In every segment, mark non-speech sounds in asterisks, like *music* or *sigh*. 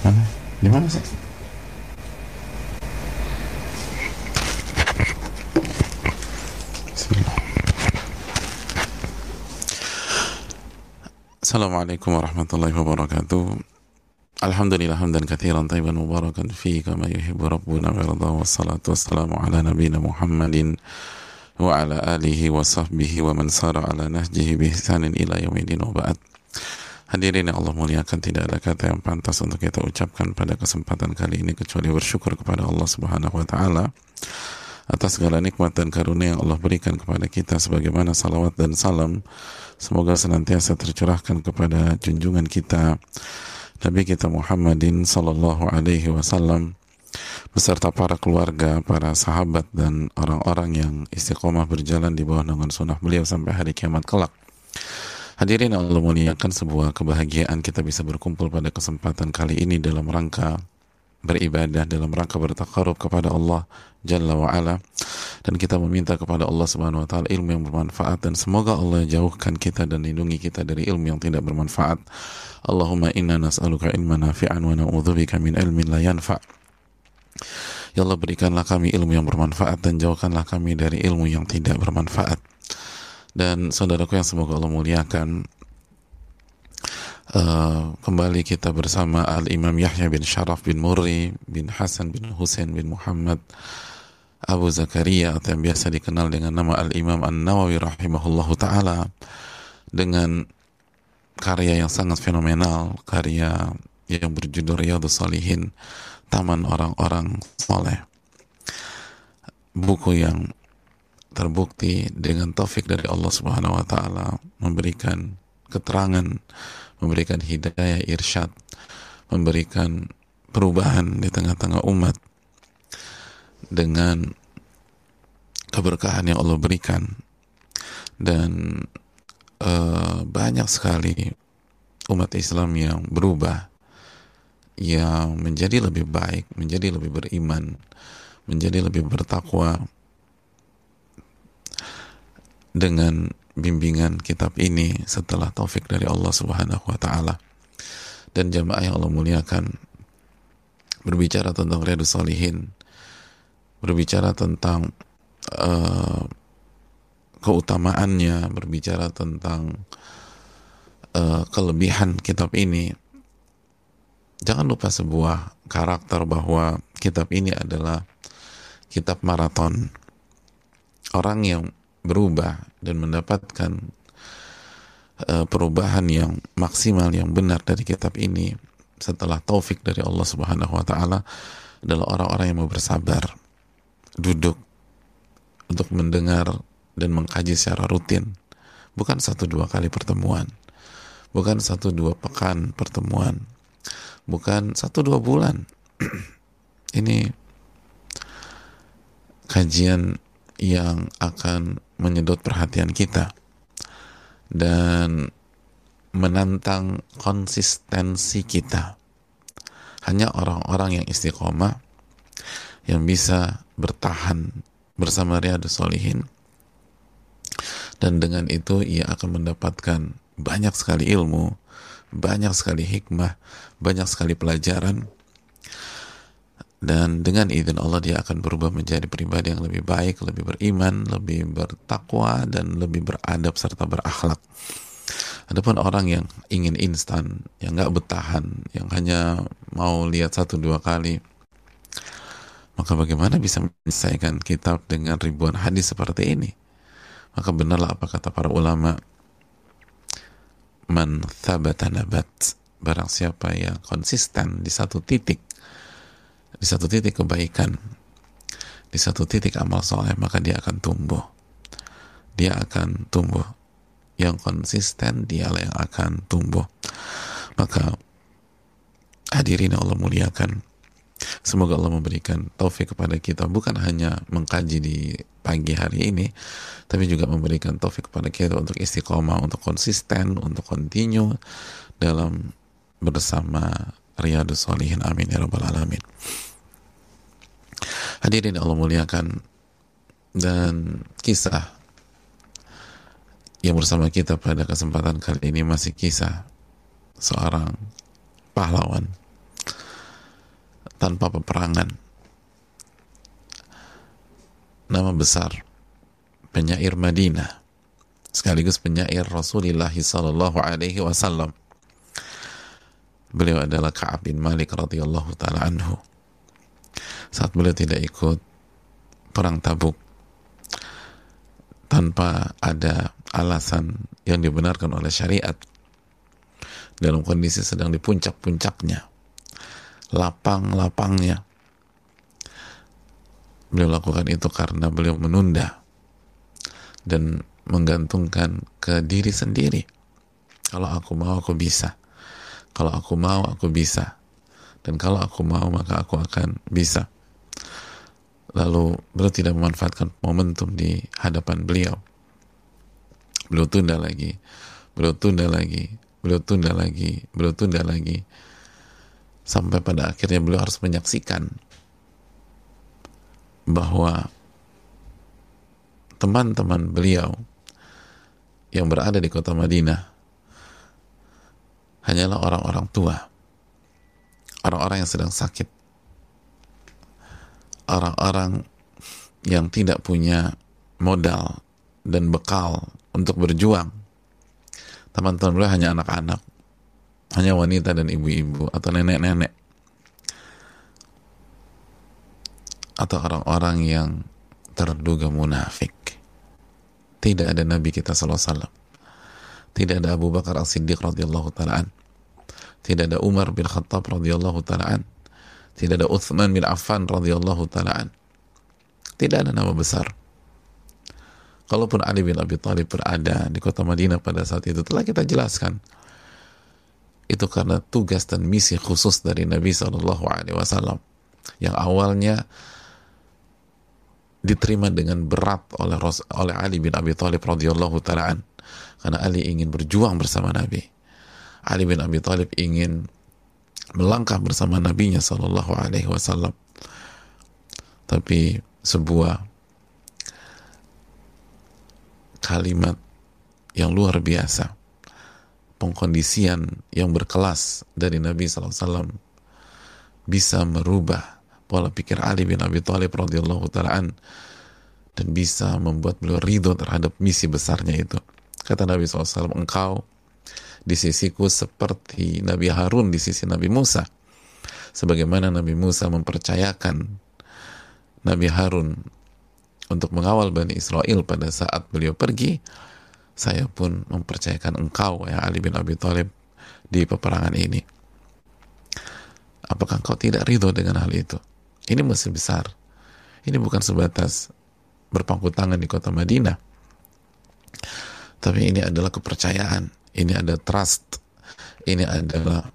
Mana? Di mana sih? Bismillah. Assalamualaikum warahmatullahi wabarakatuh. Alhamdulillah hamdan kathiran tayyiban mubarakan fi kama yuhibbu rabbuna wa yarda wassalatu wassalamu ala nabiyyina Muhammadin wa ala alihi wa sahbihi wa man sara ala nahjihi bi ihsanin ila yaumidin wa ba'd. Hadirin yang Allah muliakan tidak ada kata yang pantas untuk kita ucapkan pada kesempatan kali ini kecuali bersyukur kepada Allah Subhanahu wa taala atas segala nikmat dan karunia yang Allah berikan kepada kita sebagaimana salawat dan salam semoga senantiasa tercurahkan kepada junjungan kita Nabi kita Muhammadin sallallahu alaihi wasallam beserta para keluarga, para sahabat dan orang-orang yang istiqomah berjalan di bawah naungan sunnah beliau sampai hari kiamat kelak. Hadirin Allah muliakan sebuah kebahagiaan kita bisa berkumpul pada kesempatan kali ini dalam rangka beribadah dalam rangka bertakarub kepada Allah Jalla wa ala dan kita meminta kepada Allah Subhanahu wa taala ilmu yang bermanfaat dan semoga Allah jauhkan kita dan lindungi kita dari ilmu yang tidak bermanfaat. Allahumma inna nas'aluka ilman nafi'an wa na'udzubika min ilmin la yanfa'. Ya Allah berikanlah kami ilmu yang bermanfaat dan jauhkanlah kami dari ilmu yang tidak bermanfaat dan saudaraku yang semoga Allah muliakan uh, kembali kita bersama Al Imam Yahya bin Sharaf bin Murri bin Hasan bin Husain bin Muhammad Abu Zakaria atau yang biasa dikenal dengan nama Al Imam An Nawawi rahimahullahu taala dengan karya yang sangat fenomenal karya yang berjudul Riyadhus Salihin Taman Orang-orang Soleh. Buku yang terbukti dengan taufik dari Allah Subhanahu wa taala memberikan keterangan, memberikan hidayah irsyad, memberikan perubahan di tengah-tengah umat dengan keberkahan yang Allah berikan. Dan uh, banyak sekali umat Islam yang berubah yang menjadi lebih baik, menjadi lebih beriman, menjadi lebih bertakwa, dengan bimbingan kitab ini setelah taufik dari Allah Subhanahu wa taala. Dan jamaah yang Allah muliakan berbicara tentang Riyadus Salihin, berbicara tentang uh, keutamaannya, berbicara tentang uh, kelebihan kitab ini. Jangan lupa sebuah karakter bahwa kitab ini adalah kitab maraton. Orang yang berubah dan mendapatkan uh, perubahan yang maksimal yang benar dari kitab ini setelah taufik dari Allah Subhanahu wa taala adalah orang-orang yang mau bersabar duduk untuk mendengar dan mengkaji secara rutin. Bukan satu dua kali pertemuan bukan satu dua pekan pertemuan bukan satu dua bulan. *clears throat* Ini kajian yang akan menyedot perhatian kita dan menantang konsistensi kita. Hanya orang-orang yang istiqomah yang bisa bertahan bersama Riyadus Solihin dan dengan itu ia akan mendapatkan banyak sekali ilmu, banyak sekali hikmah, banyak sekali pelajaran dan dengan izin Allah dia akan berubah menjadi pribadi yang lebih baik, lebih beriman, lebih bertakwa dan lebih beradab serta berakhlak. Adapun orang yang ingin instan, yang nggak bertahan, yang hanya mau lihat satu dua kali, maka bagaimana bisa menyelesaikan kitab dengan ribuan hadis seperti ini? Maka benarlah apa kata para ulama, man thabata nabat, barang siapa yang konsisten di satu titik, di satu titik kebaikan, di satu titik amal soleh, maka dia akan tumbuh. Dia akan tumbuh. Yang konsisten, dialah yang akan tumbuh. Maka hadirin Allah muliakan. Semoga Allah memberikan taufik kepada kita bukan hanya mengkaji di pagi hari ini, tapi juga memberikan taufik kepada kita untuk istiqomah, untuk konsisten, untuk continue dalam bersama Riyadus Solihin. Amin ya rabbal alamin. Hadirin Allah muliakan dan kisah yang bersama kita pada kesempatan kali ini masih kisah seorang pahlawan tanpa peperangan. Nama besar penyair Madinah sekaligus penyair Rasulullah sallallahu alaihi wasallam. Beliau adalah Ka'ab bin Malik radhiyallahu taala anhu. Saat beliau tidak ikut perang Tabuk tanpa ada alasan yang dibenarkan oleh syariat dalam kondisi sedang di puncak-puncaknya lapang-lapangnya. Beliau lakukan itu karena beliau menunda dan menggantungkan ke diri sendiri. Kalau aku mau aku bisa. Kalau aku mau aku bisa. Dan kalau aku mau maka aku akan bisa lalu beliau tidak memanfaatkan momentum di hadapan beliau. Beliau tunda lagi beliau tunda lagi beliau tunda lagi beliau tunda lagi. Sampai pada akhirnya beliau harus menyaksikan bahwa teman-teman beliau yang berada di kota Madinah hanyalah orang-orang tua. Orang-orang yang sedang sakit orang-orang yang tidak punya modal dan bekal untuk berjuang. Teman-teman beliau hanya anak-anak, hanya wanita dan ibu-ibu atau nenek-nenek. Atau orang-orang yang terduga munafik. Tidak ada Nabi kita SAW. Tidak ada Abu Bakar As-Siddiq radhiyallahu taala Tidak ada Umar bin Khattab radhiyallahu taala tidak ada Uthman bin Affan radhiyallahu taala Tidak ada nama besar. Kalaupun Ali bin Abi Thalib berada di kota Madinah pada saat itu telah kita jelaskan. Itu karena tugas dan misi khusus dari Nabi Shallallahu Alaihi Wasallam yang awalnya diterima dengan berat oleh oleh Ali bin Abi Thalib radhiyallahu taala karena Ali ingin berjuang bersama Nabi. Ali bin Abi Thalib ingin melangkah bersama nabinya sallallahu alaihi wasallam. Tapi sebuah kalimat yang luar biasa pengkondisian yang berkelas dari Nabi SAW bisa merubah pola pikir Ali bin Abi Thalib radhiyallahu taala dan bisa membuat beliau ridho terhadap misi besarnya itu. Kata Nabi SAW engkau di sisiku seperti Nabi Harun di sisi Nabi Musa. Sebagaimana Nabi Musa mempercayakan Nabi Harun untuk mengawal Bani Israel pada saat beliau pergi, saya pun mempercayakan engkau ya Ali bin Abi Thalib di peperangan ini. Apakah engkau tidak ridho dengan hal itu? Ini masih besar. Ini bukan sebatas berpangku tangan di kota Madinah. Tapi ini adalah kepercayaan ini ada trust. Ini adalah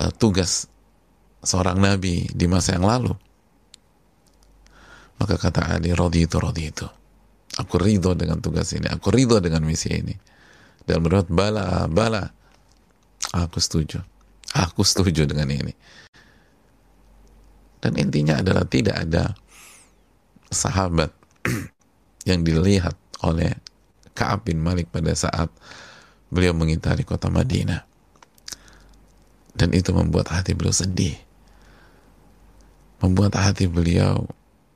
uh, tugas seorang nabi di masa yang lalu. Maka kata Ali rodi itu rodi itu. Aku ridho dengan tugas ini. Aku ridho dengan misi ini. Dan menurut bala bala. Aku setuju. Aku setuju dengan ini. Dan intinya adalah tidak ada sahabat *clears throat* yang dilihat oleh Ka'ab bin Malik pada saat beliau mengitari kota Madinah. Dan itu membuat hati beliau sedih. Membuat hati beliau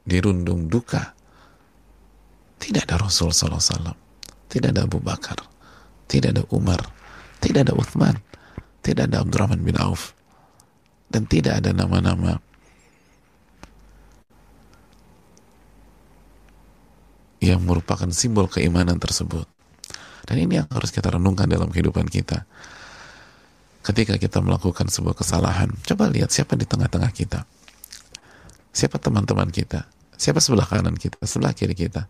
dirundung duka. Tidak ada Rasul SAW tidak ada Abu Bakar. Tidak ada Umar. Tidak ada Uthman. Tidak ada Abdurrahman bin Auf. Dan tidak ada nama-nama yang merupakan simbol keimanan tersebut dan ini yang harus kita renungkan dalam kehidupan kita. Ketika kita melakukan sebuah kesalahan, coba lihat siapa di tengah-tengah kita. Siapa teman-teman kita? Siapa sebelah kanan kita? Sebelah kiri kita?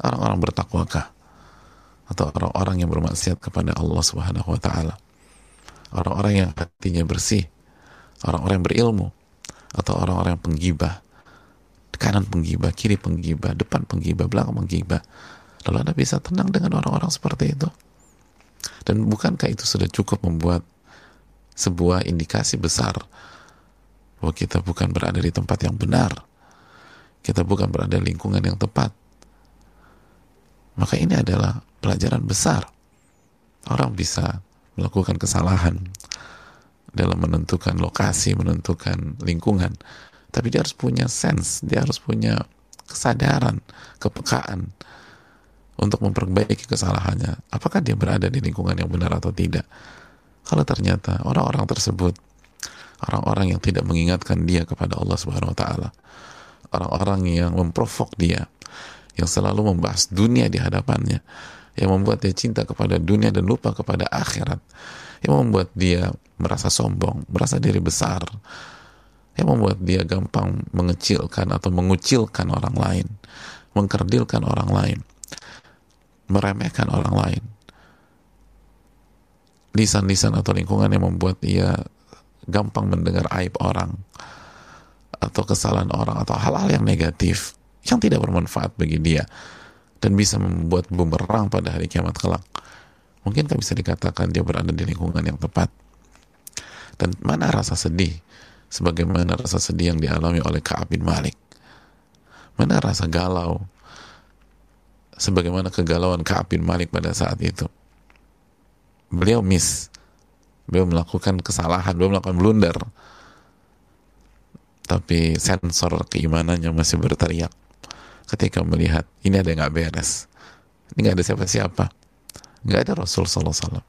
Orang-orang bertakwakah? Atau orang-orang yang bermaksiat kepada Allah Subhanahu wa taala? Orang-orang yang hatinya bersih, orang-orang yang berilmu, atau orang-orang yang penggibah, kanan penggibah, kiri penggibah, depan penggibah, belakang penggibah, Lalu Anda bisa tenang dengan orang-orang seperti itu. Dan bukankah itu sudah cukup membuat sebuah indikasi besar bahwa kita bukan berada di tempat yang benar. Kita bukan berada di lingkungan yang tepat. Maka ini adalah pelajaran besar. Orang bisa melakukan kesalahan, dalam menentukan lokasi, menentukan lingkungan. Tapi dia harus punya sense, dia harus punya kesadaran, kepekaan untuk memperbaiki kesalahannya. Apakah dia berada di lingkungan yang benar atau tidak? Kalau ternyata orang-orang tersebut orang-orang yang tidak mengingatkan dia kepada Allah Subhanahu wa taala, orang-orang yang memprovok dia, yang selalu membahas dunia di hadapannya, yang membuat dia cinta kepada dunia dan lupa kepada akhirat, yang membuat dia merasa sombong, merasa diri besar, yang membuat dia gampang mengecilkan atau mengucilkan orang lain, mengkerdilkan orang lain, meremehkan orang lain. Lisan-lisan atau lingkungan yang membuat dia gampang mendengar aib orang atau kesalahan orang atau hal-hal yang negatif yang tidak bermanfaat bagi dia dan bisa membuat bumerang pada hari kiamat kelak. Mungkin kan bisa dikatakan dia berada di lingkungan yang tepat. Dan mana rasa sedih sebagaimana rasa sedih yang dialami oleh Ka'ab bin Malik. Mana rasa galau sebagaimana kegalauan Ka'ab bin Malik pada saat itu. Beliau miss. Beliau melakukan kesalahan, beliau melakukan blunder. Tapi sensor keimanannya masih berteriak ketika melihat ini ada yang nggak beres. Ini nggak ada siapa-siapa. Nggak ada Rasul Sallallahu Alaihi Wasallam.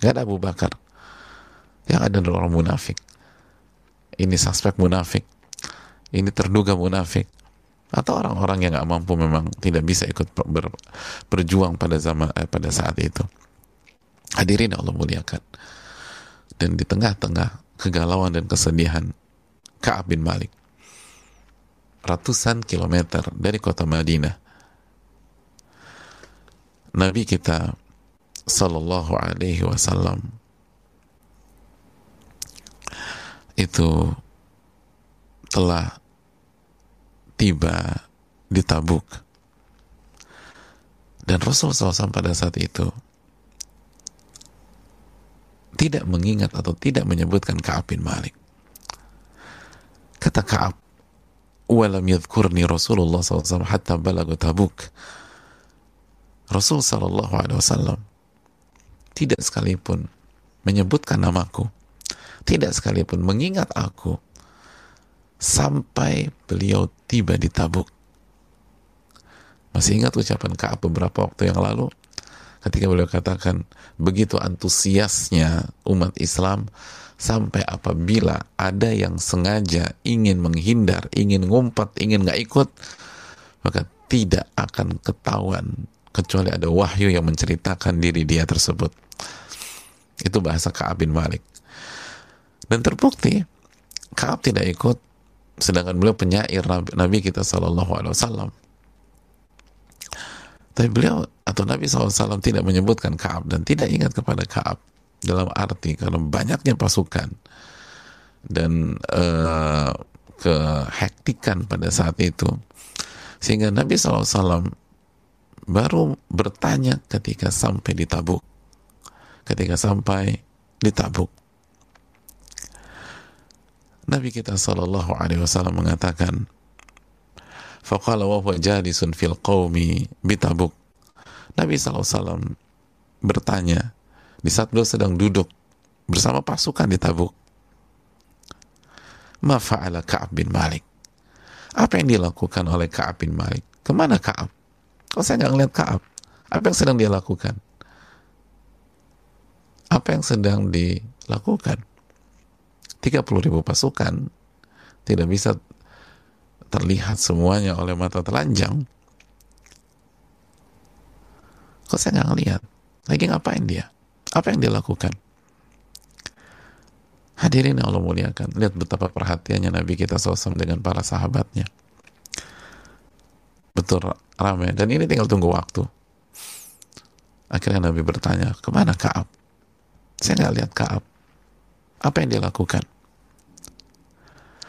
Nggak ada Abu Bakar. Yang ada orang munafik ini suspek munafik, ini terduga munafik, atau orang-orang yang nggak mampu memang tidak bisa ikut ber, berjuang pada zaman eh, pada saat itu. Hadirin Allah muliakan. Dan di tengah-tengah kegalauan dan kesedihan Ka'ab bin Malik ratusan kilometer dari kota Madinah Nabi kita Sallallahu Alaihi Wasallam itu telah tiba di Tabuk. Dan Rasulullah SAW pada saat itu tidak mengingat atau tidak menyebutkan Ka'ab bin Malik. Kata Ka'ab, "Walam yadhkurni Rasulullah SAW hatta balagu Tabuk." Rasul Sallallahu Alaihi Wasallam tidak sekalipun menyebutkan namaku tidak sekalipun mengingat aku sampai beliau tiba di Tabuk. Masih ingat ucapan Ka'ab beberapa waktu yang lalu ketika beliau katakan begitu antusiasnya umat Islam sampai apabila ada yang sengaja ingin menghindar, ingin ngumpet, ingin nggak ikut, maka tidak akan ketahuan kecuali ada wahyu yang menceritakan diri dia tersebut. Itu bahasa Ka'ab bin Malik. Dan terbukti Kaab tidak ikut sedangkan beliau penyair Nabi, Nabi kita Shallallahu Alaihi Wasallam. Tapi beliau atau Nabi SAW tidak menyebutkan Kaab dan tidak ingat kepada Kaab dalam arti karena banyaknya pasukan dan uh, kehektikan pada saat itu. Sehingga Nabi SAW baru bertanya ketika sampai di Tabuk. Ketika sampai di Tabuk Nabi kita sallallahu alaihi wasallam mengatakan faqala wa jalisun fil qaumi bitabuk Nabi SAW bertanya di saat beliau sedang duduk bersama pasukan di Tabuk ma fa'ala Ka'ab bin Malik? Apa yang dilakukan oleh Ka'ab bin Malik? Ke mana Ka'ab? Kok saya nggak ngeliat Ka'ab? Apa yang sedang dia lakukan? Apa yang sedang dilakukan 30 ribu pasukan tidak bisa terlihat semuanya oleh mata telanjang. Kok saya nggak ngeliat lagi ngapain dia? Apa yang dia lakukan? Hadirin yang Allah muliakan lihat betapa perhatiannya Nabi kita SAW dengan para sahabatnya. Betul ramai. Dan ini tinggal tunggu waktu. Akhirnya Nabi bertanya ke mana Kaab? Saya nggak lihat Kaab. Apa yang dia lakukan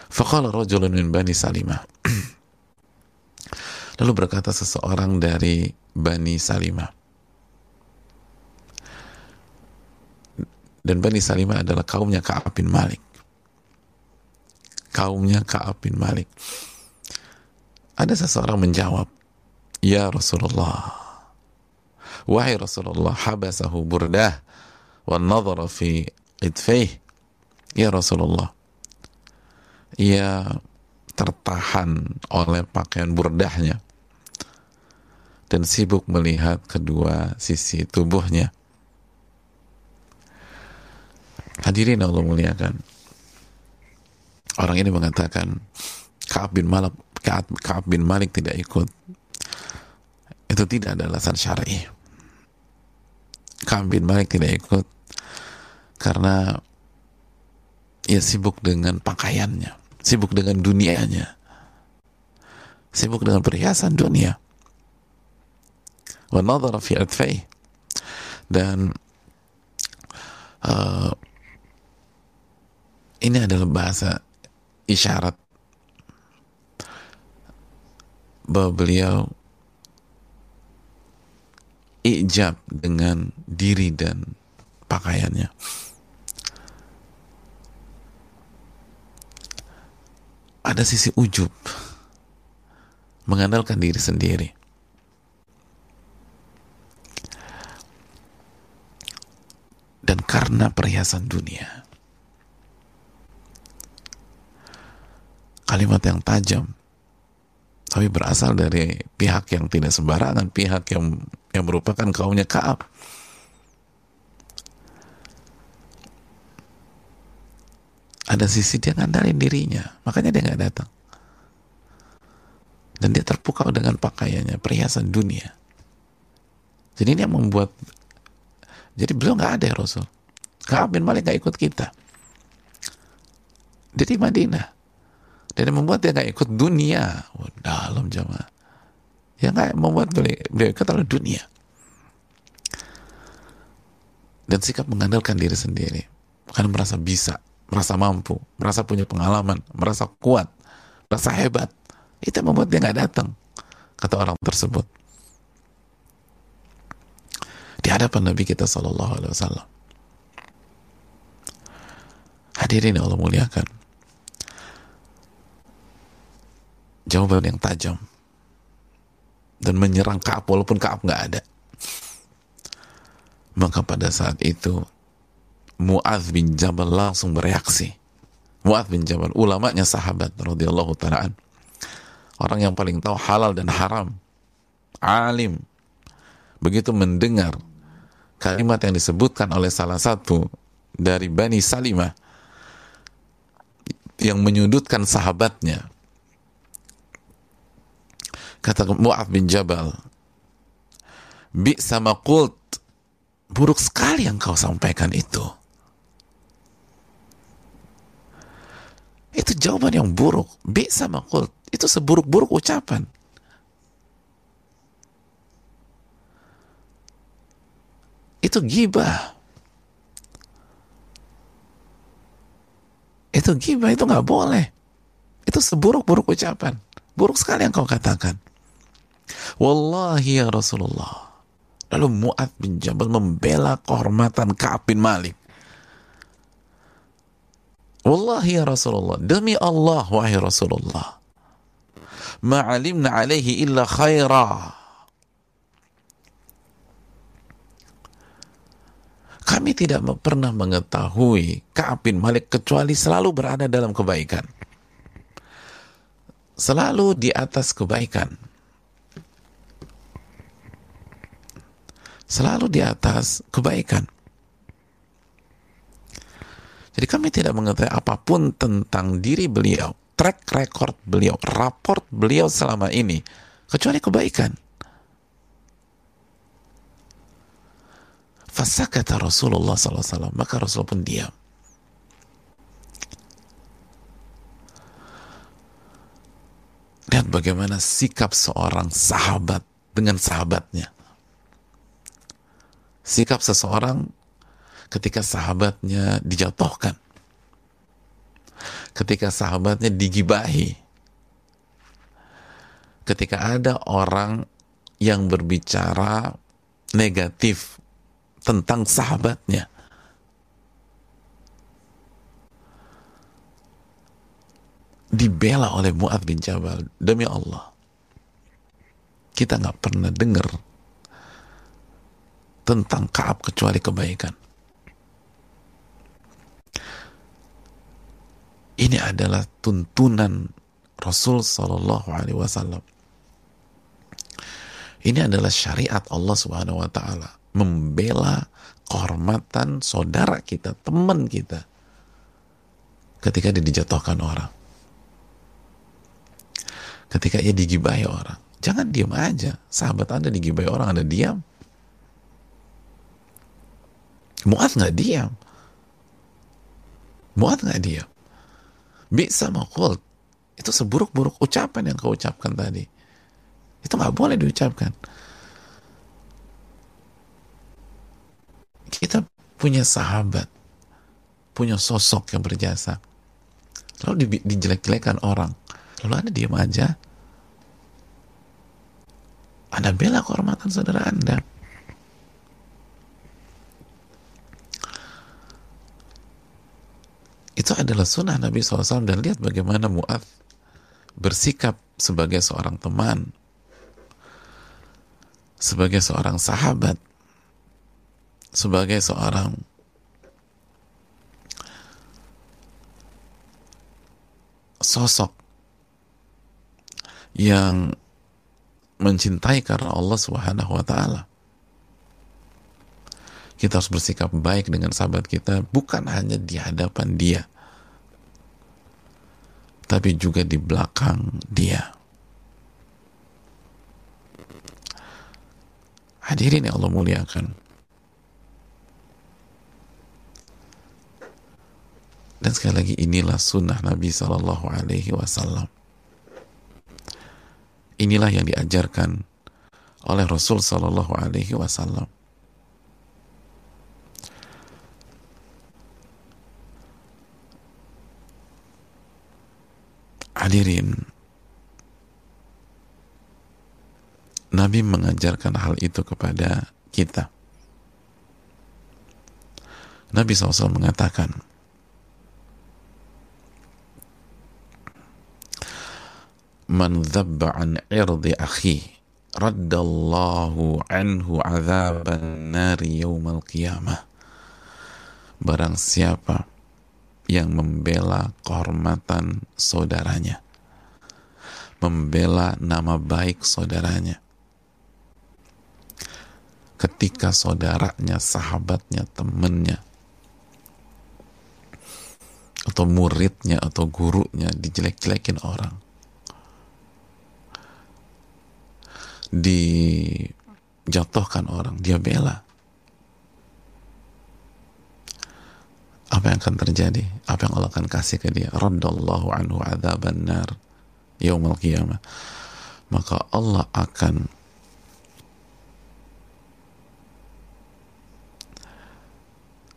Faqala rajulun min Bani Salimah. Lalu berkata seseorang dari Bani Salimah. Dan Bani Salimah adalah kaumnya Ka'ab bin Malik. Kaumnya Ka'ab bin Malik. Ada seseorang menjawab, Ya Rasulullah, Wahai Rasulullah, habasahu burdah, wa nadhara fi idfih, Ya Rasulullah, ia tertahan oleh pakaian burdahnya dan sibuk melihat kedua sisi tubuhnya. Hadirin Allah muliakan. Orang ini mengatakan Kaab bin Malik bin Malik tidak ikut. Itu tidak ada alasan syar'i. Kaab bin Malik tidak ikut karena ia sibuk dengan pakaiannya, sibuk dengan dunianya, sibuk dengan perhiasan dunia. Dan uh, ini adalah bahasa isyarat bahwa beliau ijab dengan diri dan pakaiannya. Ada sisi ujub, mengandalkan diri sendiri. Dan karena perhiasan dunia, kalimat yang tajam, tapi berasal dari pihak yang tidak sembarangan, pihak yang yang merupakan kaumnya Kaab. Ada sisi dia ngandalin dirinya, makanya dia nggak datang. Dan dia terpukau dengan pakaiannya, perhiasan dunia. Jadi ini yang membuat, jadi beliau nggak ada ya Rasul. Kaab bin Malik nggak ikut kita. Dia di Madinah. Dan membuat dia nggak ikut dunia. Oh, dalam jamaah. Yang nggak membuat beliau, beliau ikut adalah dunia. Dan sikap mengandalkan diri sendiri. Karena merasa bisa, merasa mampu, merasa punya pengalaman, merasa kuat, merasa hebat. Itu yang membuat dia nggak datang. Kata orang tersebut. Di hadapan Nabi kita Sallallahu Alaihi Wasallam. Hadirin Allah muliakan. jawaban yang tajam dan menyerang Kaab walaupun Kaab nggak ada. Maka pada saat itu Mu'adz bin Jabal langsung bereaksi. Mu'adz bin Jabal, ulamanya sahabat radhiyallahu taala Orang yang paling tahu halal dan haram. Alim. Begitu mendengar kalimat yang disebutkan oleh salah satu dari Bani Salimah yang menyudutkan sahabatnya Kata Mu'ad bin Jabal, Bi sama kult, buruk sekali yang kau sampaikan itu. Itu jawaban yang buruk. Bi sama kult, itu seburuk-buruk ucapan. Itu gibah. Itu gibah, itu nggak boleh. Itu seburuk-buruk ucapan. Buruk sekali yang kau katakan. Wallahi ya Rasulullah. Lalu Mu'ad bin Jabal membela kehormatan Ka'ab bin Malik. Wallahi ya Rasulullah. Demi Allah wahai Rasulullah. Ma'alimna alaihi illa khaira. Kami tidak pernah mengetahui Ka'ab bin Malik kecuali selalu berada dalam kebaikan. Selalu di atas kebaikan. selalu di atas kebaikan. Jadi kami tidak mengetahui apa pun tentang diri beliau, track record beliau, raport beliau selama ini, kecuali kebaikan. Fasakata Rasulullah SAW, maka Rasul pun diam. Lihat bagaimana sikap seorang sahabat dengan sahabatnya sikap seseorang ketika sahabatnya dijatuhkan. Ketika sahabatnya digibahi. Ketika ada orang yang berbicara negatif tentang sahabatnya. Dibela oleh Mu'ad bin Jabal. Demi Allah. Kita nggak pernah dengar tentang Kaab kecuali kebaikan. Ini adalah tuntunan Rasul Shallallahu Alaihi Wasallam. Ini adalah syariat Allah Subhanahu Wa Taala membela kehormatan saudara kita, teman kita, ketika dia dijatuhkan orang, ketika ia digibahi orang. Jangan diam aja. Sahabat anda digibahi orang, anda diam. Muat nggak diam. Muat nggak diam. Bisa makul. Itu seburuk-buruk ucapan yang kau ucapkan tadi. Itu nggak boleh diucapkan. Kita punya sahabat, punya sosok yang berjasa. Lalu di, dijelek-jelekan orang. Lalu Anda diam aja. Anda bela kehormatan saudara Anda. Itu adalah sunnah Nabi SAW dan lihat bagaimana Mu'ad bersikap sebagai seorang teman, sebagai seorang sahabat, sebagai seorang sosok yang mencintai karena Allah Subhanahu wa taala. Kita harus bersikap baik dengan sahabat kita bukan hanya di hadapan dia tapi juga di belakang dia. Hadirin yang Allah muliakan. Dan sekali lagi inilah sunnah Nabi Sallallahu Alaihi Wasallam. Inilah yang diajarkan oleh Rasul Sallallahu Alaihi Wasallam. Hadirin, Nabi mengajarkan hal itu kepada kita. Nabi SAW mengatakan, Man an irdi akhi raddallahu anhu azaban nari yawmal qiyamah. Barang siapa yang membela kehormatan saudaranya, membela nama baik saudaranya. Ketika saudaranya, sahabatnya, temannya, atau muridnya, atau gurunya dijelek-jelekin orang, dijatuhkan orang, dia bela apa yang akan terjadi? Apa yang Allah akan kasih ke dia? Raddallahu anhu adzaban nar yaumal qiyamah. Maka Allah akan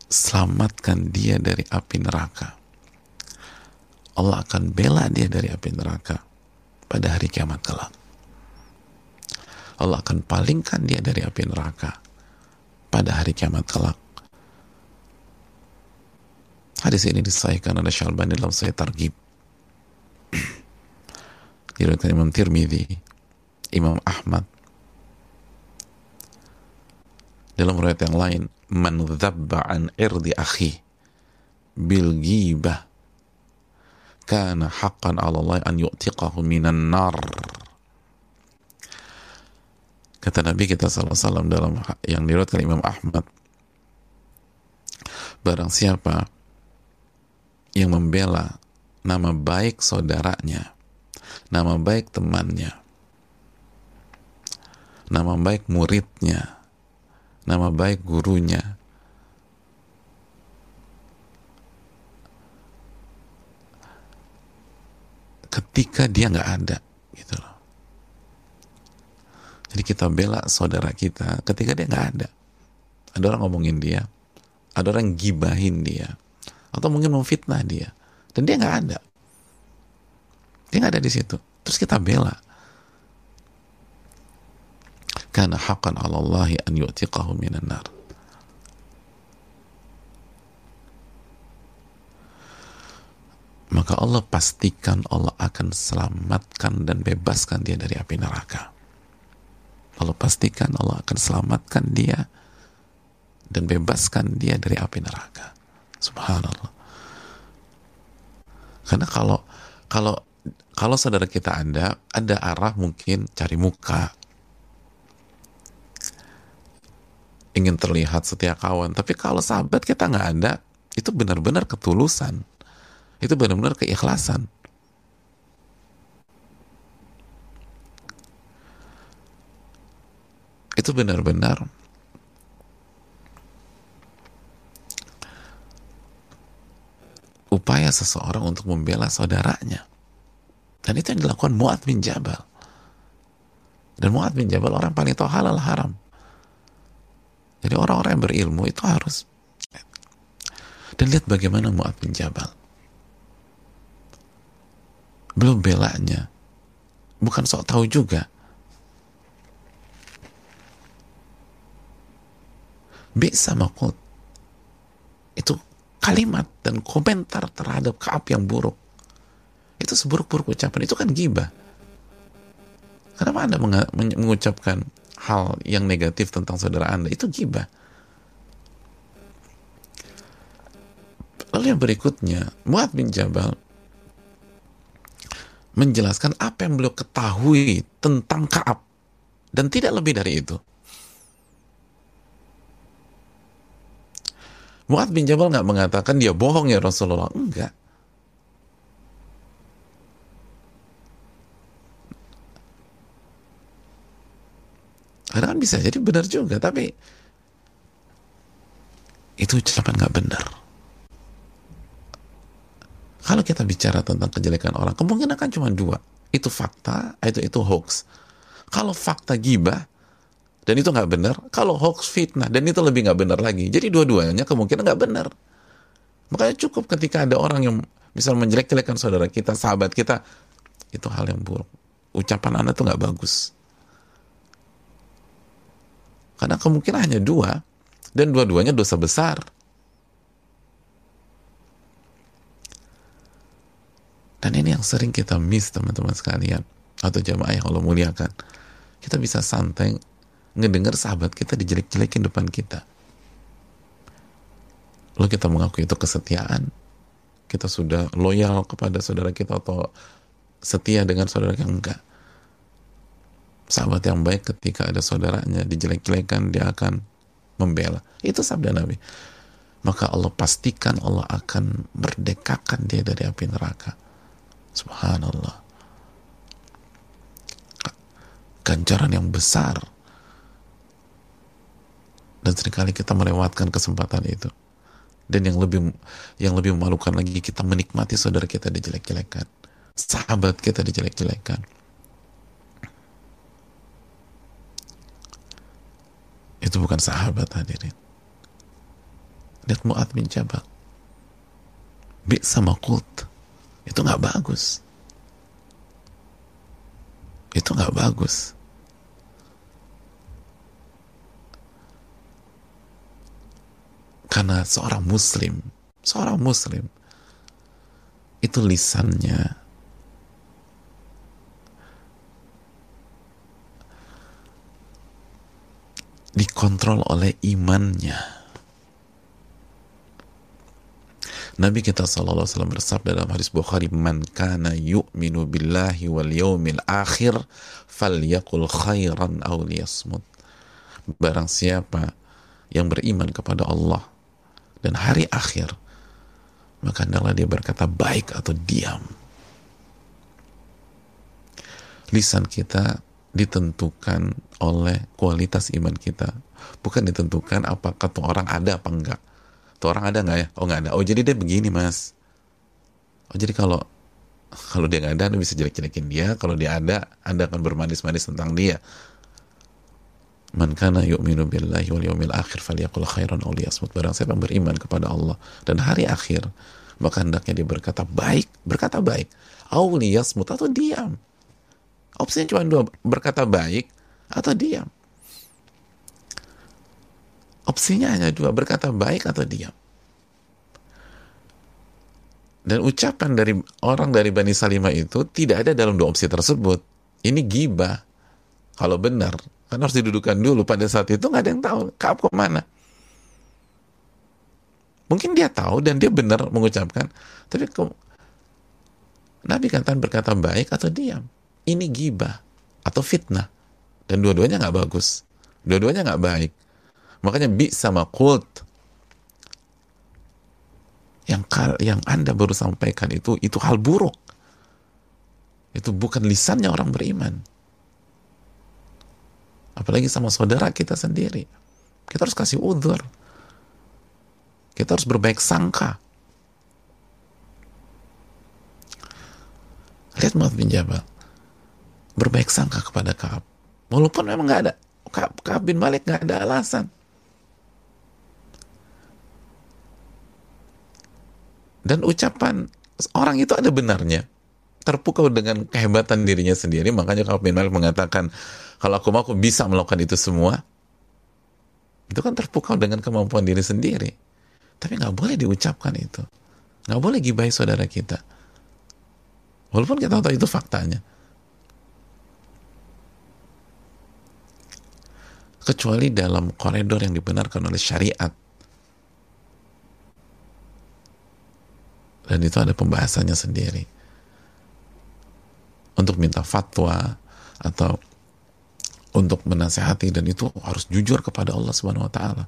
selamatkan dia dari api neraka. Allah akan bela dia dari api neraka pada hari kiamat kelak. Allah akan palingkan dia dari api neraka pada hari kiamat kelak Hadis ini disahihkan oleh Syalbani dalam Sahih Targhib. Diriwayatkan Imam Tirmidzi, Imam Ahmad. Dalam riwayat yang lain, man dzabba an irdi akhi bil ghibah kana haqqan 'ala Allah an yu'tiqahu minan nar. Kata Nabi kita sallallahu alaihi wasallam dalam yang diriwayatkan Imam Ahmad barang siapa yang membela nama baik saudaranya, nama baik temannya, nama baik muridnya, nama baik gurunya. Ketika dia nggak ada, gitu loh. Jadi kita bela saudara kita ketika dia nggak ada. Ada orang ngomongin dia, ada orang gibahin dia, atau mungkin memfitnah dia. Dan dia nggak ada. Dia nggak ada di situ. Terus kita bela. Karena haqqan Allahi an yu'tiqahu minan nar. Maka Allah pastikan Allah akan selamatkan dan bebaskan dia dari api neraka. Allah pastikan Allah akan selamatkan dia dan bebaskan dia dari api neraka. Subhanallah. Karena kalau kalau kalau saudara kita ada ada arah mungkin cari muka, ingin terlihat setia kawan. Tapi kalau sahabat kita nggak ada, itu benar-benar ketulusan, itu benar-benar keikhlasan. Itu benar-benar upaya seseorang untuk membela saudaranya. Dan itu yang dilakukan Mu'ad bin Jabal. Dan Mu'ad bin Jabal orang paling tahu halal haram. Jadi orang-orang yang berilmu itu harus dan lihat bagaimana Mu'ad bin Jabal. Belum belanya. Bukan sok tahu juga. Bisa makut. Itu kalimat dan komentar terhadap Kaab yang buruk. Itu seburuk-buruk ucapan. Itu kan gibah. Kenapa anda mengucapkan hal yang negatif tentang saudara anda? Itu gibah. Lalu yang berikutnya Muad bin Jabal menjelaskan apa yang beliau ketahui tentang Kaab. Dan tidak lebih dari itu Mu'ad bin Jabal nggak mengatakan dia bohong ya Rasulullah. Enggak. Karena kan bisa jadi benar juga, tapi itu ucapan nggak benar. Kalau kita bicara tentang kejelekan orang, kemungkinan kan cuma dua. Itu fakta, itu itu hoax. Kalau fakta gibah, dan itu nggak benar. Kalau hoax fitnah dan itu lebih nggak benar lagi. Jadi dua-duanya kemungkinan nggak benar. Makanya cukup ketika ada orang yang misal menjelek-jelekan saudara kita sahabat kita itu hal yang buruk. Ucapan anda tuh nggak bagus. Karena kemungkinan hanya dua dan dua-duanya dosa besar. Dan ini yang sering kita miss teman-teman sekalian atau jamaah yang Allah muliakan. Kita bisa santai ngedengar sahabat kita dijelek-jelekin depan kita. Lalu kita mengaku itu kesetiaan, kita sudah loyal kepada saudara kita atau setia dengan saudara yang enggak. Sahabat yang baik ketika ada saudaranya dijelek-jelekan, dia akan membela. Itu sabda Nabi. Maka Allah pastikan Allah akan merdekakan dia dari api neraka. Subhanallah. Ganjaran yang besar dan sering kali kita melewatkan kesempatan itu. Dan yang lebih yang lebih memalukan lagi kita menikmati saudara kita dijelek-jelekan. Sahabat kita dijelek-jelekan. Itu bukan sahabat hadirin. Lihat Mu'ad bin Jabal. Sama kult itu nggak bagus. Itu nggak bagus Karena seorang muslim, seorang muslim itu lisannya dikontrol oleh imannya. Nabi kita wasallam bersabda dalam hadis Bukhari, "Man kana yu'minu billahi wal yawmil akhir falyakul khairan aw liyasmut." Barang siapa yang beriman kepada Allah dan hari akhir, maka hendaklah dia berkata baik atau diam. Lisan kita ditentukan oleh kualitas iman kita, bukan ditentukan apakah tuh orang ada apa enggak. Tuh orang ada nggak ya? Oh nggak ada. Oh jadi dia begini mas. Oh jadi kalau kalau dia nggak ada, anda bisa jelek-jelekin dia. Kalau dia ada, anda akan bermanis-manis tentang dia. Man kana yu'minu billahi wal yawmil akhir falyakul khairan aw liyasmut. Barang siapa beriman kepada Allah dan hari akhir, maka hendaknya dia berkata baik, berkata baik. Aw liyasmut atau diam. Opsinya cuma dua, berkata baik atau diam. Opsinya hanya dua, berkata baik atau diam. Dan ucapan dari orang dari Bani Salimah itu tidak ada dalam dua opsi tersebut. Ini gibah. Kalau benar, kan harus didudukan dulu pada saat itu nggak ada yang tahu Kaab ke mana mungkin dia tahu dan dia benar mengucapkan tapi ke, Nabi katakan berkata baik atau diam. Ini gibah atau fitnah. Dan dua-duanya nggak bagus. Dua-duanya nggak baik. Makanya bi sama kult yang yang Anda baru sampaikan itu itu hal buruk. Itu bukan lisannya orang beriman. Apalagi sama saudara kita sendiri. Kita harus kasih udur. Kita harus berbaik sangka. Lihat Muhammad bin Jabal. Berbaik sangka kepada Kaab. Walaupun memang nggak ada. Kaab, Kaab bin Malik nggak ada alasan. Dan ucapan orang itu ada benarnya. Terpukau dengan kehebatan dirinya sendiri, makanya kalau bin Malik mengatakan, kalau aku mau aku bisa melakukan itu semua, itu kan terpukau dengan kemampuan diri sendiri. Tapi nggak boleh diucapkan itu. Nggak boleh gibai saudara kita. Walaupun kita tahu itu faktanya. Kecuali dalam koridor yang dibenarkan oleh syariat. dan itu ada pembahasannya sendiri untuk minta fatwa atau untuk menasehati dan itu harus jujur kepada Allah Subhanahu wa taala.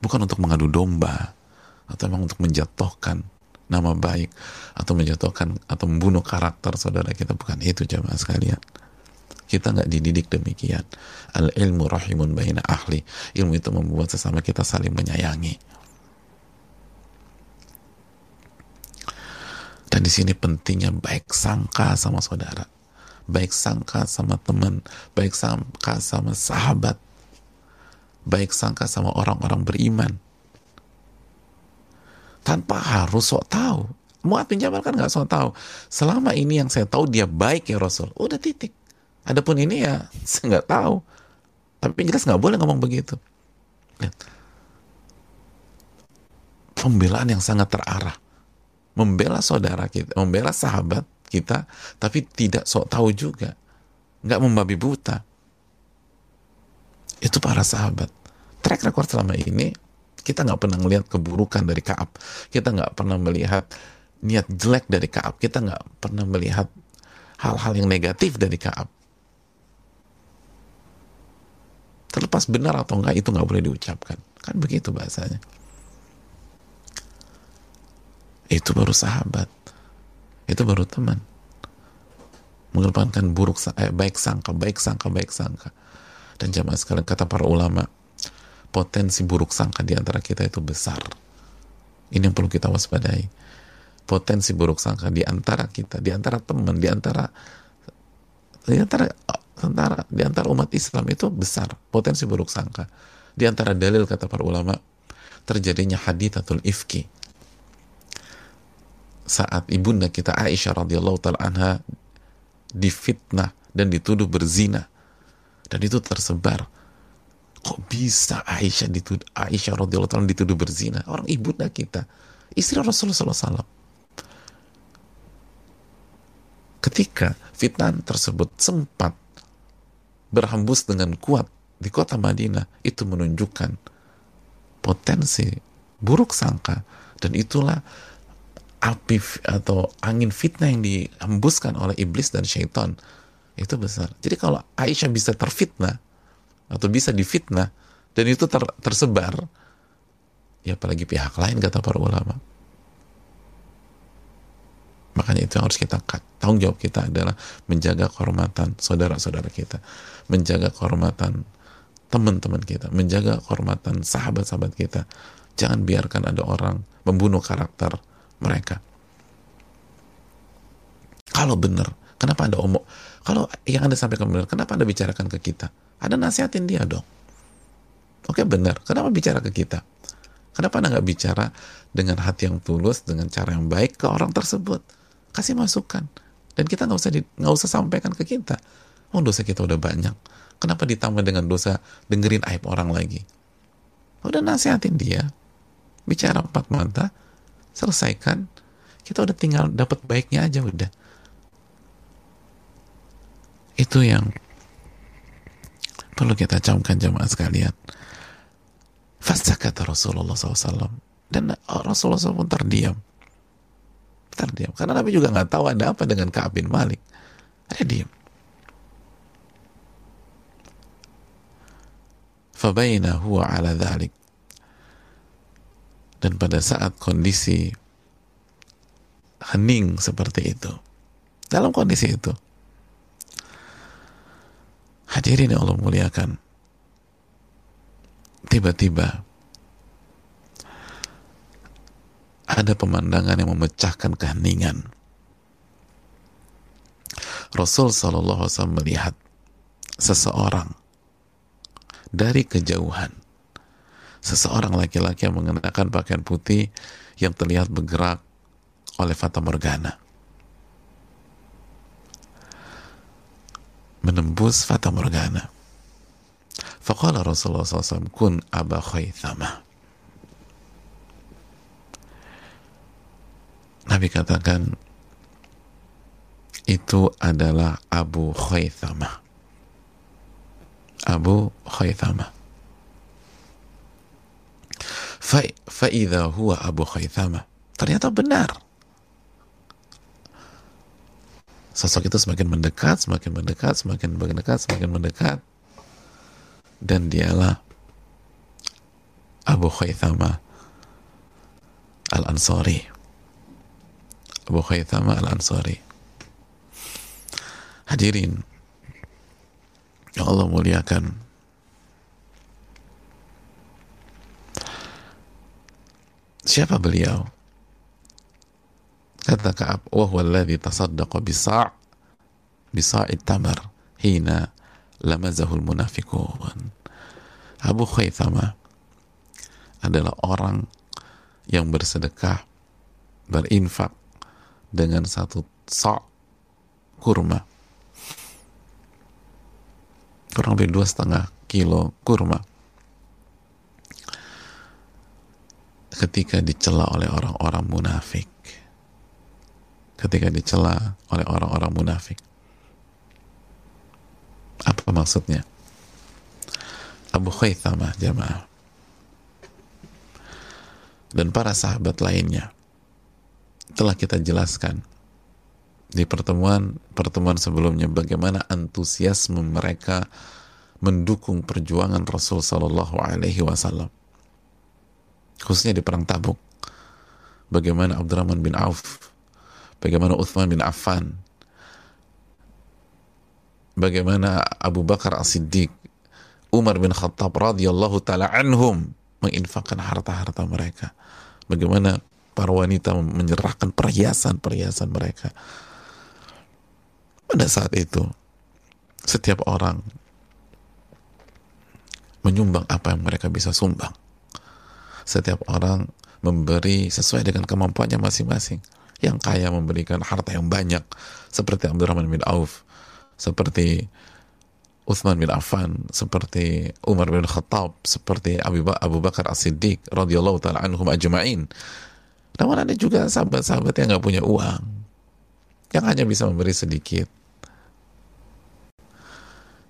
Bukan untuk mengadu domba atau memang untuk menjatuhkan nama baik atau menjatuhkan atau membunuh karakter saudara kita bukan itu jamaah sekalian. Kita nggak dididik demikian. Al ilmu rahimun baina ahli. Ilmu itu membuat sesama kita saling menyayangi. Dan di sini pentingnya baik sangka sama saudara, baik sangka sama teman, baik sangka sama sahabat, baik sangka sama orang-orang beriman. Tanpa harus sok tahu. Muat bin Jabal kan nggak sok tahu. Selama ini yang saya tahu dia baik ya Rasul. Udah titik. Adapun ini ya *laughs* saya nggak tahu. Tapi jelas nggak boleh ngomong begitu. Lihat. Pembelaan yang sangat terarah membela saudara kita, membela sahabat kita, tapi tidak sok tahu juga, nggak membabi buta. Itu para sahabat. Track record selama ini kita nggak pernah melihat keburukan dari Kaab, kita nggak pernah melihat niat jelek dari Kaab, kita nggak pernah melihat hal-hal yang negatif dari Kaab. Terlepas benar atau enggak itu nggak boleh diucapkan, kan begitu bahasanya itu baru sahabat. Itu baru teman. Mengedepankan buruk eh, baik sangka baik sangka baik sangka. Dan jamaah sekalian kata para ulama potensi buruk sangka di antara kita itu besar. Ini yang perlu kita waspadai. Potensi buruk sangka di antara kita di antara teman di antara di antara antara di antara umat Islam itu besar. Potensi buruk sangka. Di antara dalil kata para ulama terjadinya hadithatul ifki saat ibunda kita Aisyah radhiyallahu taala anha difitnah dan dituduh berzina. Dan itu tersebar. Kok bisa Aisyah dituduh Aisyah radhiyallahu taala dituduh berzina? Orang ibunda kita istri Rasulullah SAW ketika fitnah tersebut sempat berhembus dengan kuat di kota Madinah itu menunjukkan potensi buruk sangka. Dan itulah api atau angin fitnah yang dihembuskan oleh iblis dan syaitan itu besar. Jadi kalau Aisyah bisa terfitnah atau bisa difitnah dan itu ter, tersebar, ya apalagi pihak lain kata para ulama. Makanya itu yang harus kita tanggung jawab kita adalah menjaga kehormatan saudara-saudara kita, menjaga kehormatan teman-teman kita, menjaga kehormatan sahabat-sahabat kita. Jangan biarkan ada orang membunuh karakter mereka. Kalau benar, kenapa Anda omong? Kalau yang Anda sampaikan benar, kenapa Anda bicarakan ke kita? Anda nasihatin dia dong. Oke benar, kenapa bicara ke kita? Kenapa Anda nggak bicara dengan hati yang tulus, dengan cara yang baik ke orang tersebut? Kasih masukan. Dan kita nggak usah nggak usah sampaikan ke kita. Oh dosa kita udah banyak. Kenapa ditambah dengan dosa dengerin aib orang lagi? Udah nasihatin dia. Bicara empat mata, selesaikan kita udah tinggal dapat baiknya aja udah itu yang perlu kita camkan jamaah sekalian fasa kata Rasulullah SAW dan Rasulullah SAW pun terdiam diam. Karena Nabi juga nggak tahu ada apa dengan Ka'ab bin Malik. Dia diam. Fabaina huwa ala dhalik. Dan pada saat kondisi hening seperti itu, dalam kondisi itu, hadirin yang Allah muliakan, tiba-tiba ada pemandangan yang memecahkan keheningan. Rasul Shallallahu Wasallam melihat seseorang dari kejauhan. Seseorang laki-laki yang mengenakan pakaian putih yang terlihat bergerak oleh Fata Morgana. Menembus Fata Morgana. Faqala Rasulullah SAW, kun Aba Khaythama. Nabi katakan, itu adalah Abu Khaythama. Abu Khaythama. Fa'idha huwa Abu Khaythama. Ternyata benar. Sosok itu semakin mendekat, semakin mendekat, semakin mendekat, semakin mendekat. Dan dialah Abu Khaythama Al-Ansari. Abu Khaythama Al-Ansari. Hadirin, yang Allah muliakan siapa beliau? Kata Ka'ab wa huwa alladhi tasaddaqa bisa' bisa'id tamar hina lamazahul munafiqun. Abu Khaythama adalah orang yang bersedekah berinfak dengan satu sa' kurma. Kurang lebih dua setengah kilo kurma ketika dicela oleh orang-orang munafik. Ketika dicela oleh orang-orang munafik. Apa maksudnya? Abu Khaythama jamaah dan para sahabat lainnya. Telah kita jelaskan di pertemuan pertemuan sebelumnya bagaimana antusiasme mereka mendukung perjuangan Rasul Shallallahu Alaihi Wasallam khususnya di perang Tabuk. Bagaimana Abdurrahman bin Auf bagaimana Uthman bin Affan bagaimana Abu Bakar As-Siddiq Umar bin Khattab radhiyallahu taala anhum menginfakkan harta-harta mereka. Bagaimana para wanita menyerahkan perhiasan-perhiasan mereka. Pada saat itu, setiap orang menyumbang apa yang mereka bisa sumbang. Setiap orang memberi sesuai dengan kemampuannya masing-masing. Yang kaya memberikan harta yang banyak, seperti Abdurrahman bin Auf, seperti Uthman bin Affan, seperti Umar bin Khattab, seperti Abu Bakar As-Siddiq radhiyallahu taala anhum ajma'in. Namun ada juga sahabat-sahabat yang nggak punya uang, yang hanya bisa memberi sedikit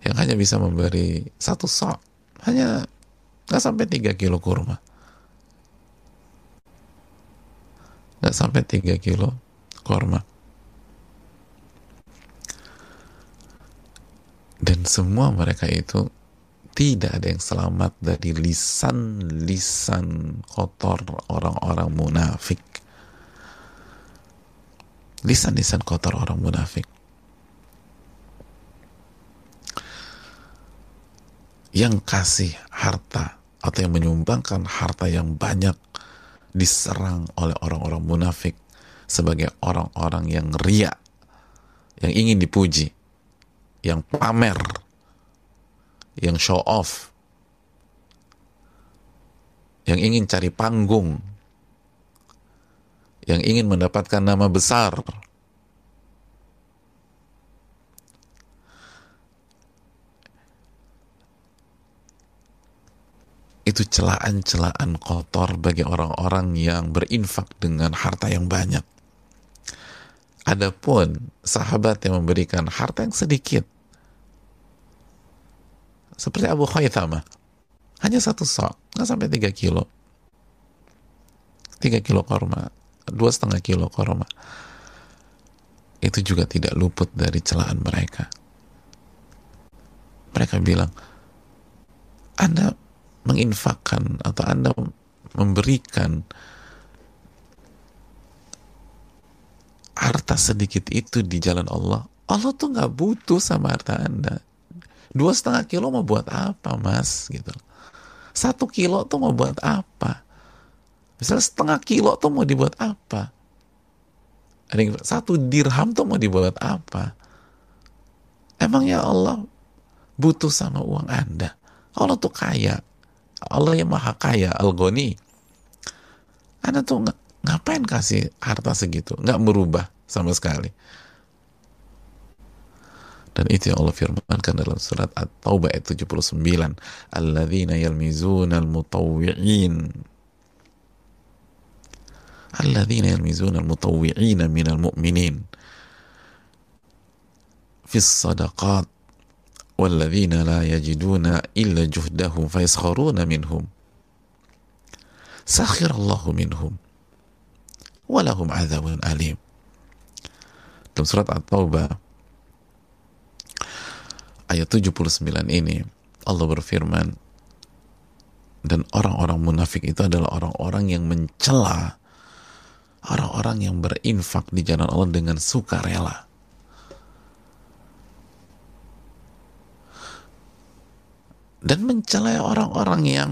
yang hanya bisa memberi satu sok hanya nggak sampai tiga kilo kurma nggak sampai tiga kilo kurma dan semua mereka itu tidak ada yang selamat dari lisan-lisan kotor orang-orang munafik. Lisan-lisan kotor orang munafik. Yang kasih harta atau yang menyumbangkan harta yang banyak diserang oleh orang-orang munafik sebagai orang-orang yang ria, yang ingin dipuji, yang pamer, yang show off, yang ingin cari panggung, yang ingin mendapatkan nama besar, itu celaan-celaan kotor bagi orang-orang yang berinfak dengan harta yang banyak. Adapun sahabat yang memberikan harta yang sedikit, seperti Abu Khaythama, hanya satu sok, nggak sampai tiga kilo, tiga kilo korma, dua setengah kilo korma. itu juga tidak luput dari celaan mereka. Mereka bilang, Anda menginfakkan atau Anda memberikan harta sedikit itu di jalan Allah, Allah tuh nggak butuh sama harta Anda. Dua setengah kilo mau buat apa, Mas? Gitu. Satu kilo tuh mau buat apa? Misalnya setengah kilo tuh mau dibuat apa? Satu dirham tuh mau dibuat apa? Emangnya Allah butuh sama uang Anda? Allah tuh kaya. Allah yang maha kaya, Al-Ghani. Anda tuh ngapain kasih harta segitu? Nggak merubah sama sekali. Dan itu yang Allah firmankan dalam surat At-Taubah ayat 79. Alladzina yalmizuna al-mutawwi'in. Alladzina yalmizuna al-mutawwi'ina minal mu'minin. Fis sadaqat walladzina la yajiduna illa juhdahum fayaskharuna minhum sakhirallahu minhum walahum adzabun alim dalam surat At-Taubah ayat 79 ini Allah berfirman dan orang-orang munafik itu adalah orang-orang yang mencela orang-orang yang berinfak di jalan Allah dengan sukarela. Dan mencela orang-orang yang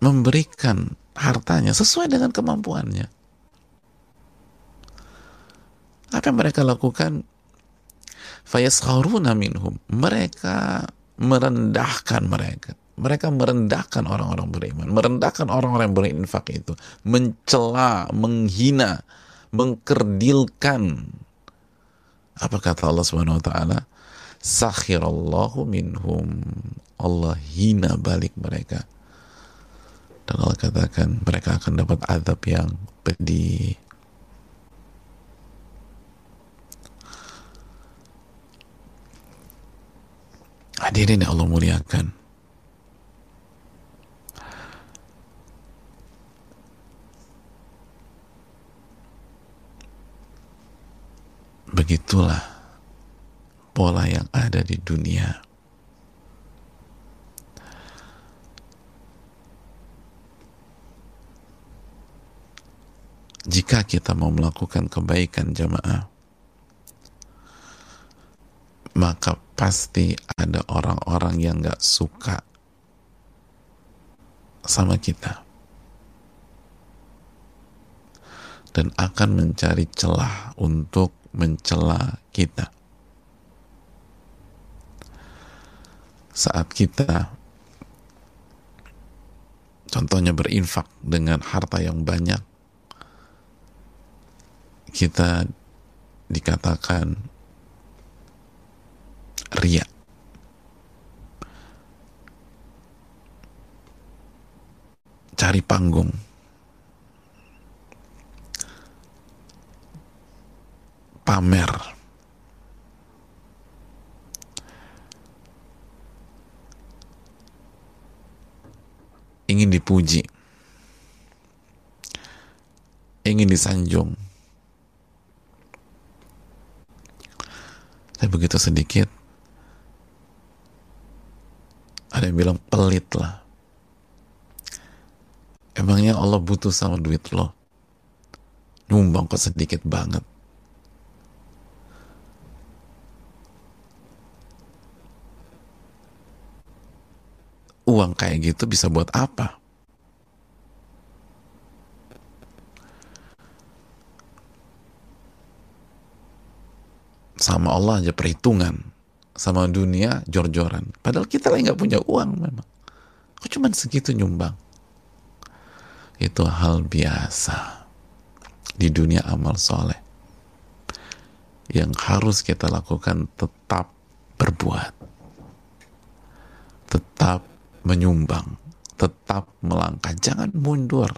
memberikan hartanya sesuai dengan kemampuannya. Apa yang mereka lakukan? Fayaskharuna minhum. Mereka merendahkan mereka. Mereka merendahkan orang-orang beriman, merendahkan orang-orang yang berinfak itu, mencela, menghina, mengkerdilkan. Apa kata Allah Subhanahu wa taala? Sakhirallahu minhum. Allah hina balik mereka. Dan Allah katakan mereka akan dapat azab yang pedih. Hadirin yang Allah muliakan. Begitulah pola yang ada di dunia. Jika kita mau melakukan kebaikan jamaah, maka pasti ada orang-orang yang gak suka sama kita dan akan mencari celah untuk mencela kita. Saat kita contohnya berinfak dengan harta yang banyak kita dikatakan ria cari panggung. Pamer ingin dipuji, ingin disanjung. Tapi begitu sedikit, ada yang bilang pelit lah. Emangnya Allah butuh sama duit lo? Nyumbang kok sedikit banget. Uang kayak gitu bisa buat apa? Sama Allah aja perhitungan, sama dunia jor-joran. Padahal kita lagi nggak punya uang memang. Kok cuman segitu nyumbang? Itu hal biasa di dunia amal soleh. Yang harus kita lakukan tetap berbuat. Tetap menyumbang, tetap melangkah, jangan mundur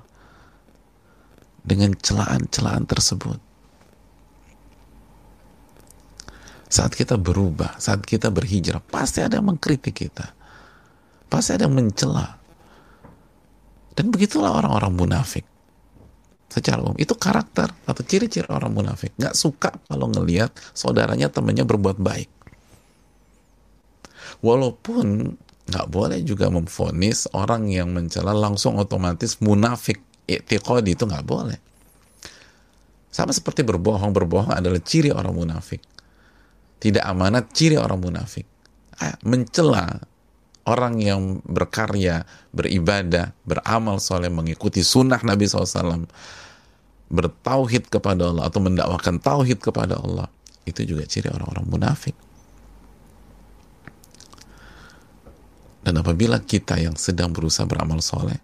dengan celaan-celaan tersebut. Saat kita berubah, saat kita berhijrah, pasti ada yang mengkritik kita. Pasti ada yang mencela. Dan begitulah orang-orang munafik. secara umum itu karakter atau ciri-ciri orang munafik nggak suka kalau ngelihat saudaranya temannya berbuat baik walaupun nggak boleh juga memfonis orang yang mencela langsung otomatis munafik i'tiqadi itu nggak boleh. Sama seperti berbohong berbohong adalah ciri orang munafik. Tidak amanat ciri orang munafik. Ah, mencela orang yang berkarya, beribadah, beramal soleh, mengikuti sunnah Nabi SAW, bertauhid kepada Allah atau mendakwakan tauhid kepada Allah, itu juga ciri orang-orang munafik. Dan apabila kita yang sedang berusaha beramal soleh,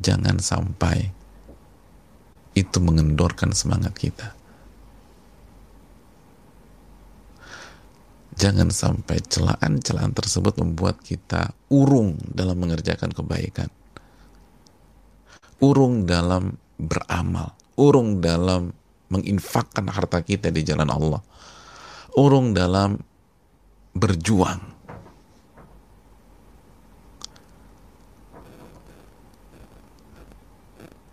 jangan sampai itu mengendorkan semangat kita. Jangan sampai celaan-celaan tersebut membuat kita urung dalam mengerjakan kebaikan. Urung dalam beramal. Urung dalam menginfakkan harta kita di jalan Allah. Urung dalam berjuang.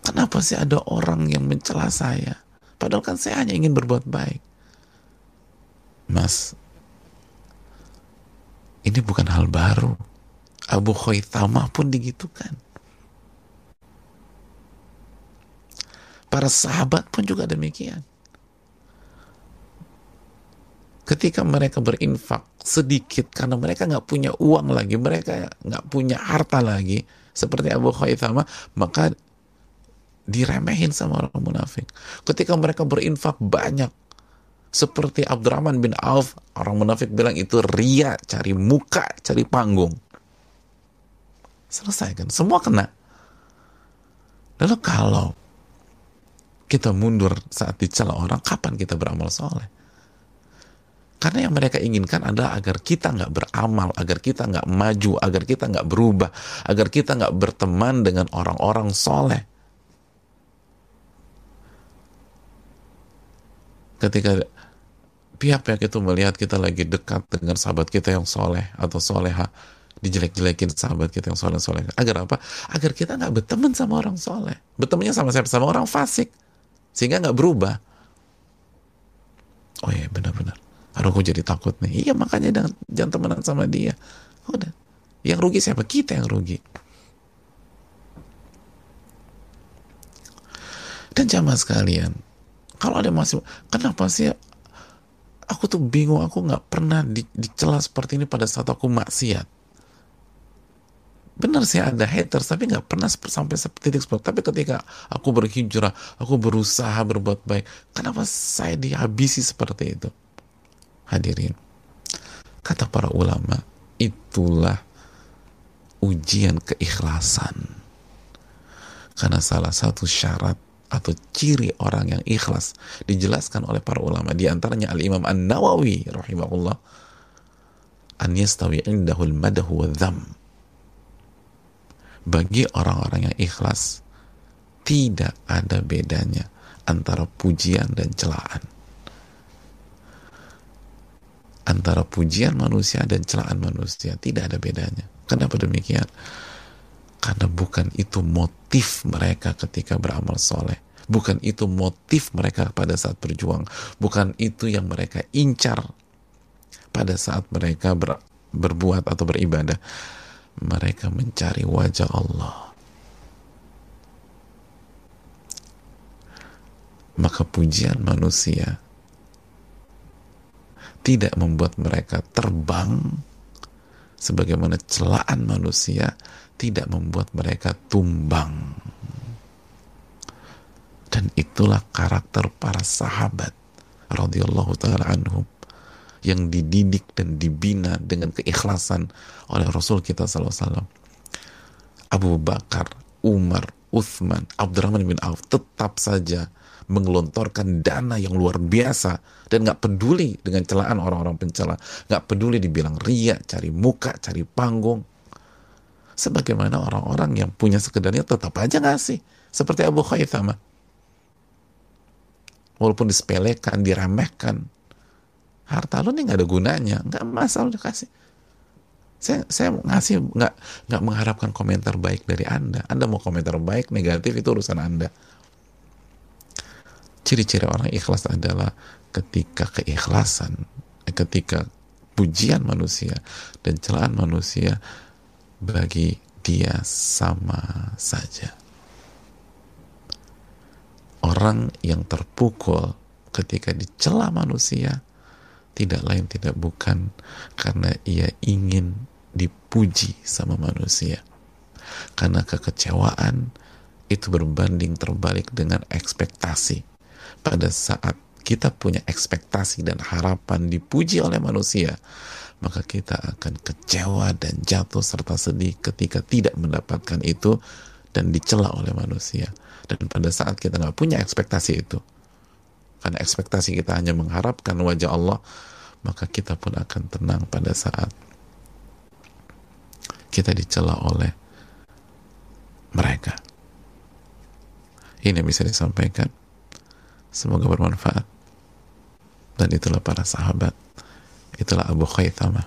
Kenapa sih ada orang yang mencela saya? Padahal kan saya hanya ingin berbuat baik. Mas, ini bukan hal baru. Abu Khaitamah pun digitukan. Para sahabat pun juga demikian. Ketika mereka berinfak sedikit karena mereka nggak punya uang lagi, mereka nggak punya harta lagi, seperti Abu Khaitamah, maka diremehin sama orang munafik. Ketika mereka berinfak banyak, seperti Abdurrahman bin Auf, orang munafik bilang itu ria, cari muka, cari panggung. Selesai kan? Semua kena. Lalu kalau kita mundur saat dicela orang, kapan kita beramal soleh? Karena yang mereka inginkan adalah agar kita nggak beramal, agar kita nggak maju, agar kita nggak berubah, agar kita nggak berteman dengan orang-orang soleh. Ketika pihak-pihak itu melihat kita lagi dekat dengan sahabat kita yang soleh atau soleha dijelek-jelekin sahabat kita yang soleh soleh agar apa? Agar kita nggak berteman sama orang soleh. Bertemannya sama siapa? Sama orang fasik. Sehingga nggak berubah. Oh iya benar-benar. Aduh aku jadi takut nih. Iya makanya jangan, jangan temenan sama dia. Udah. Yang rugi siapa? Kita yang rugi. Dan jamaah sekalian kalau ada masih kenapa sih? Aku tuh bingung aku nggak pernah di, dicela seperti ini pada saat aku maksiat. Benar sih ada haters tapi nggak pernah sampai seperti tapi ketika aku berhijrah aku berusaha berbuat baik kenapa saya dihabisi seperti itu? Hadirin kata para ulama itulah ujian keikhlasan. Karena salah satu syarat atau ciri orang yang ikhlas dijelaskan oleh para ulama. Di antaranya Al-Imam An-Nawawi rahimahullah an yastawi indahul madahu wa dham. Bagi orang-orang yang ikhlas tidak ada bedanya antara pujian dan celaan. Antara pujian manusia dan celaan manusia tidak ada bedanya. Kenapa demikian karena bukan itu motif mereka ketika beramal soleh. Bukan itu motif mereka pada saat berjuang. Bukan itu yang mereka incar pada saat mereka ber, berbuat atau beribadah. Mereka mencari wajah Allah. Maka pujian manusia tidak membuat mereka terbang sebagaimana celaan manusia tidak membuat mereka tumbang. Dan itulah karakter para sahabat radhiyallahu taala anhum yang dididik dan dibina dengan keikhlasan oleh Rasul kita SAW. Abu Bakar, Umar, Uthman, Abdurrahman bin Auf tetap saja menggelontorkan dana yang luar biasa dan nggak peduli dengan celaan orang-orang pencela, nggak peduli dibilang ria, cari muka, cari panggung, sebagaimana orang-orang yang punya sekedarnya tetap aja ngasih. Seperti Abu Khaythama. Walaupun disepelekan, diremehkan. Harta lu nih nggak ada gunanya. Nggak masalah udah kasih. Saya saya ngasih nggak nggak mengharapkan komentar baik dari anda. Anda mau komentar baik negatif itu urusan anda. Ciri-ciri orang ikhlas adalah ketika keikhlasan ketika pujian manusia dan celaan manusia bagi dia sama saja. Orang yang terpukul ketika dicela manusia tidak lain tidak bukan karena ia ingin dipuji sama manusia. Karena kekecewaan itu berbanding terbalik dengan ekspektasi. Pada saat kita punya ekspektasi dan harapan dipuji oleh manusia maka kita akan kecewa dan jatuh serta sedih ketika tidak mendapatkan itu dan dicela oleh manusia. Dan pada saat kita nggak punya ekspektasi itu karena ekspektasi kita hanya mengharapkan wajah Allah maka kita pun akan tenang pada saat kita dicela oleh mereka. Ini bisa disampaikan. Semoga bermanfaat. Dan itulah para sahabat itulah Abu Khaythama.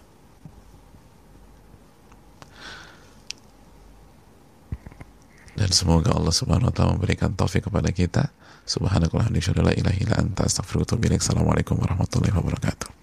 Dan semoga Allah subhanahu wa ta'ala memberikan taufik kepada kita. Subhanakallah wa la ilaha illa anta astaghfiruka wa atubu assalamualaikum warahmatullahi wabarakatuh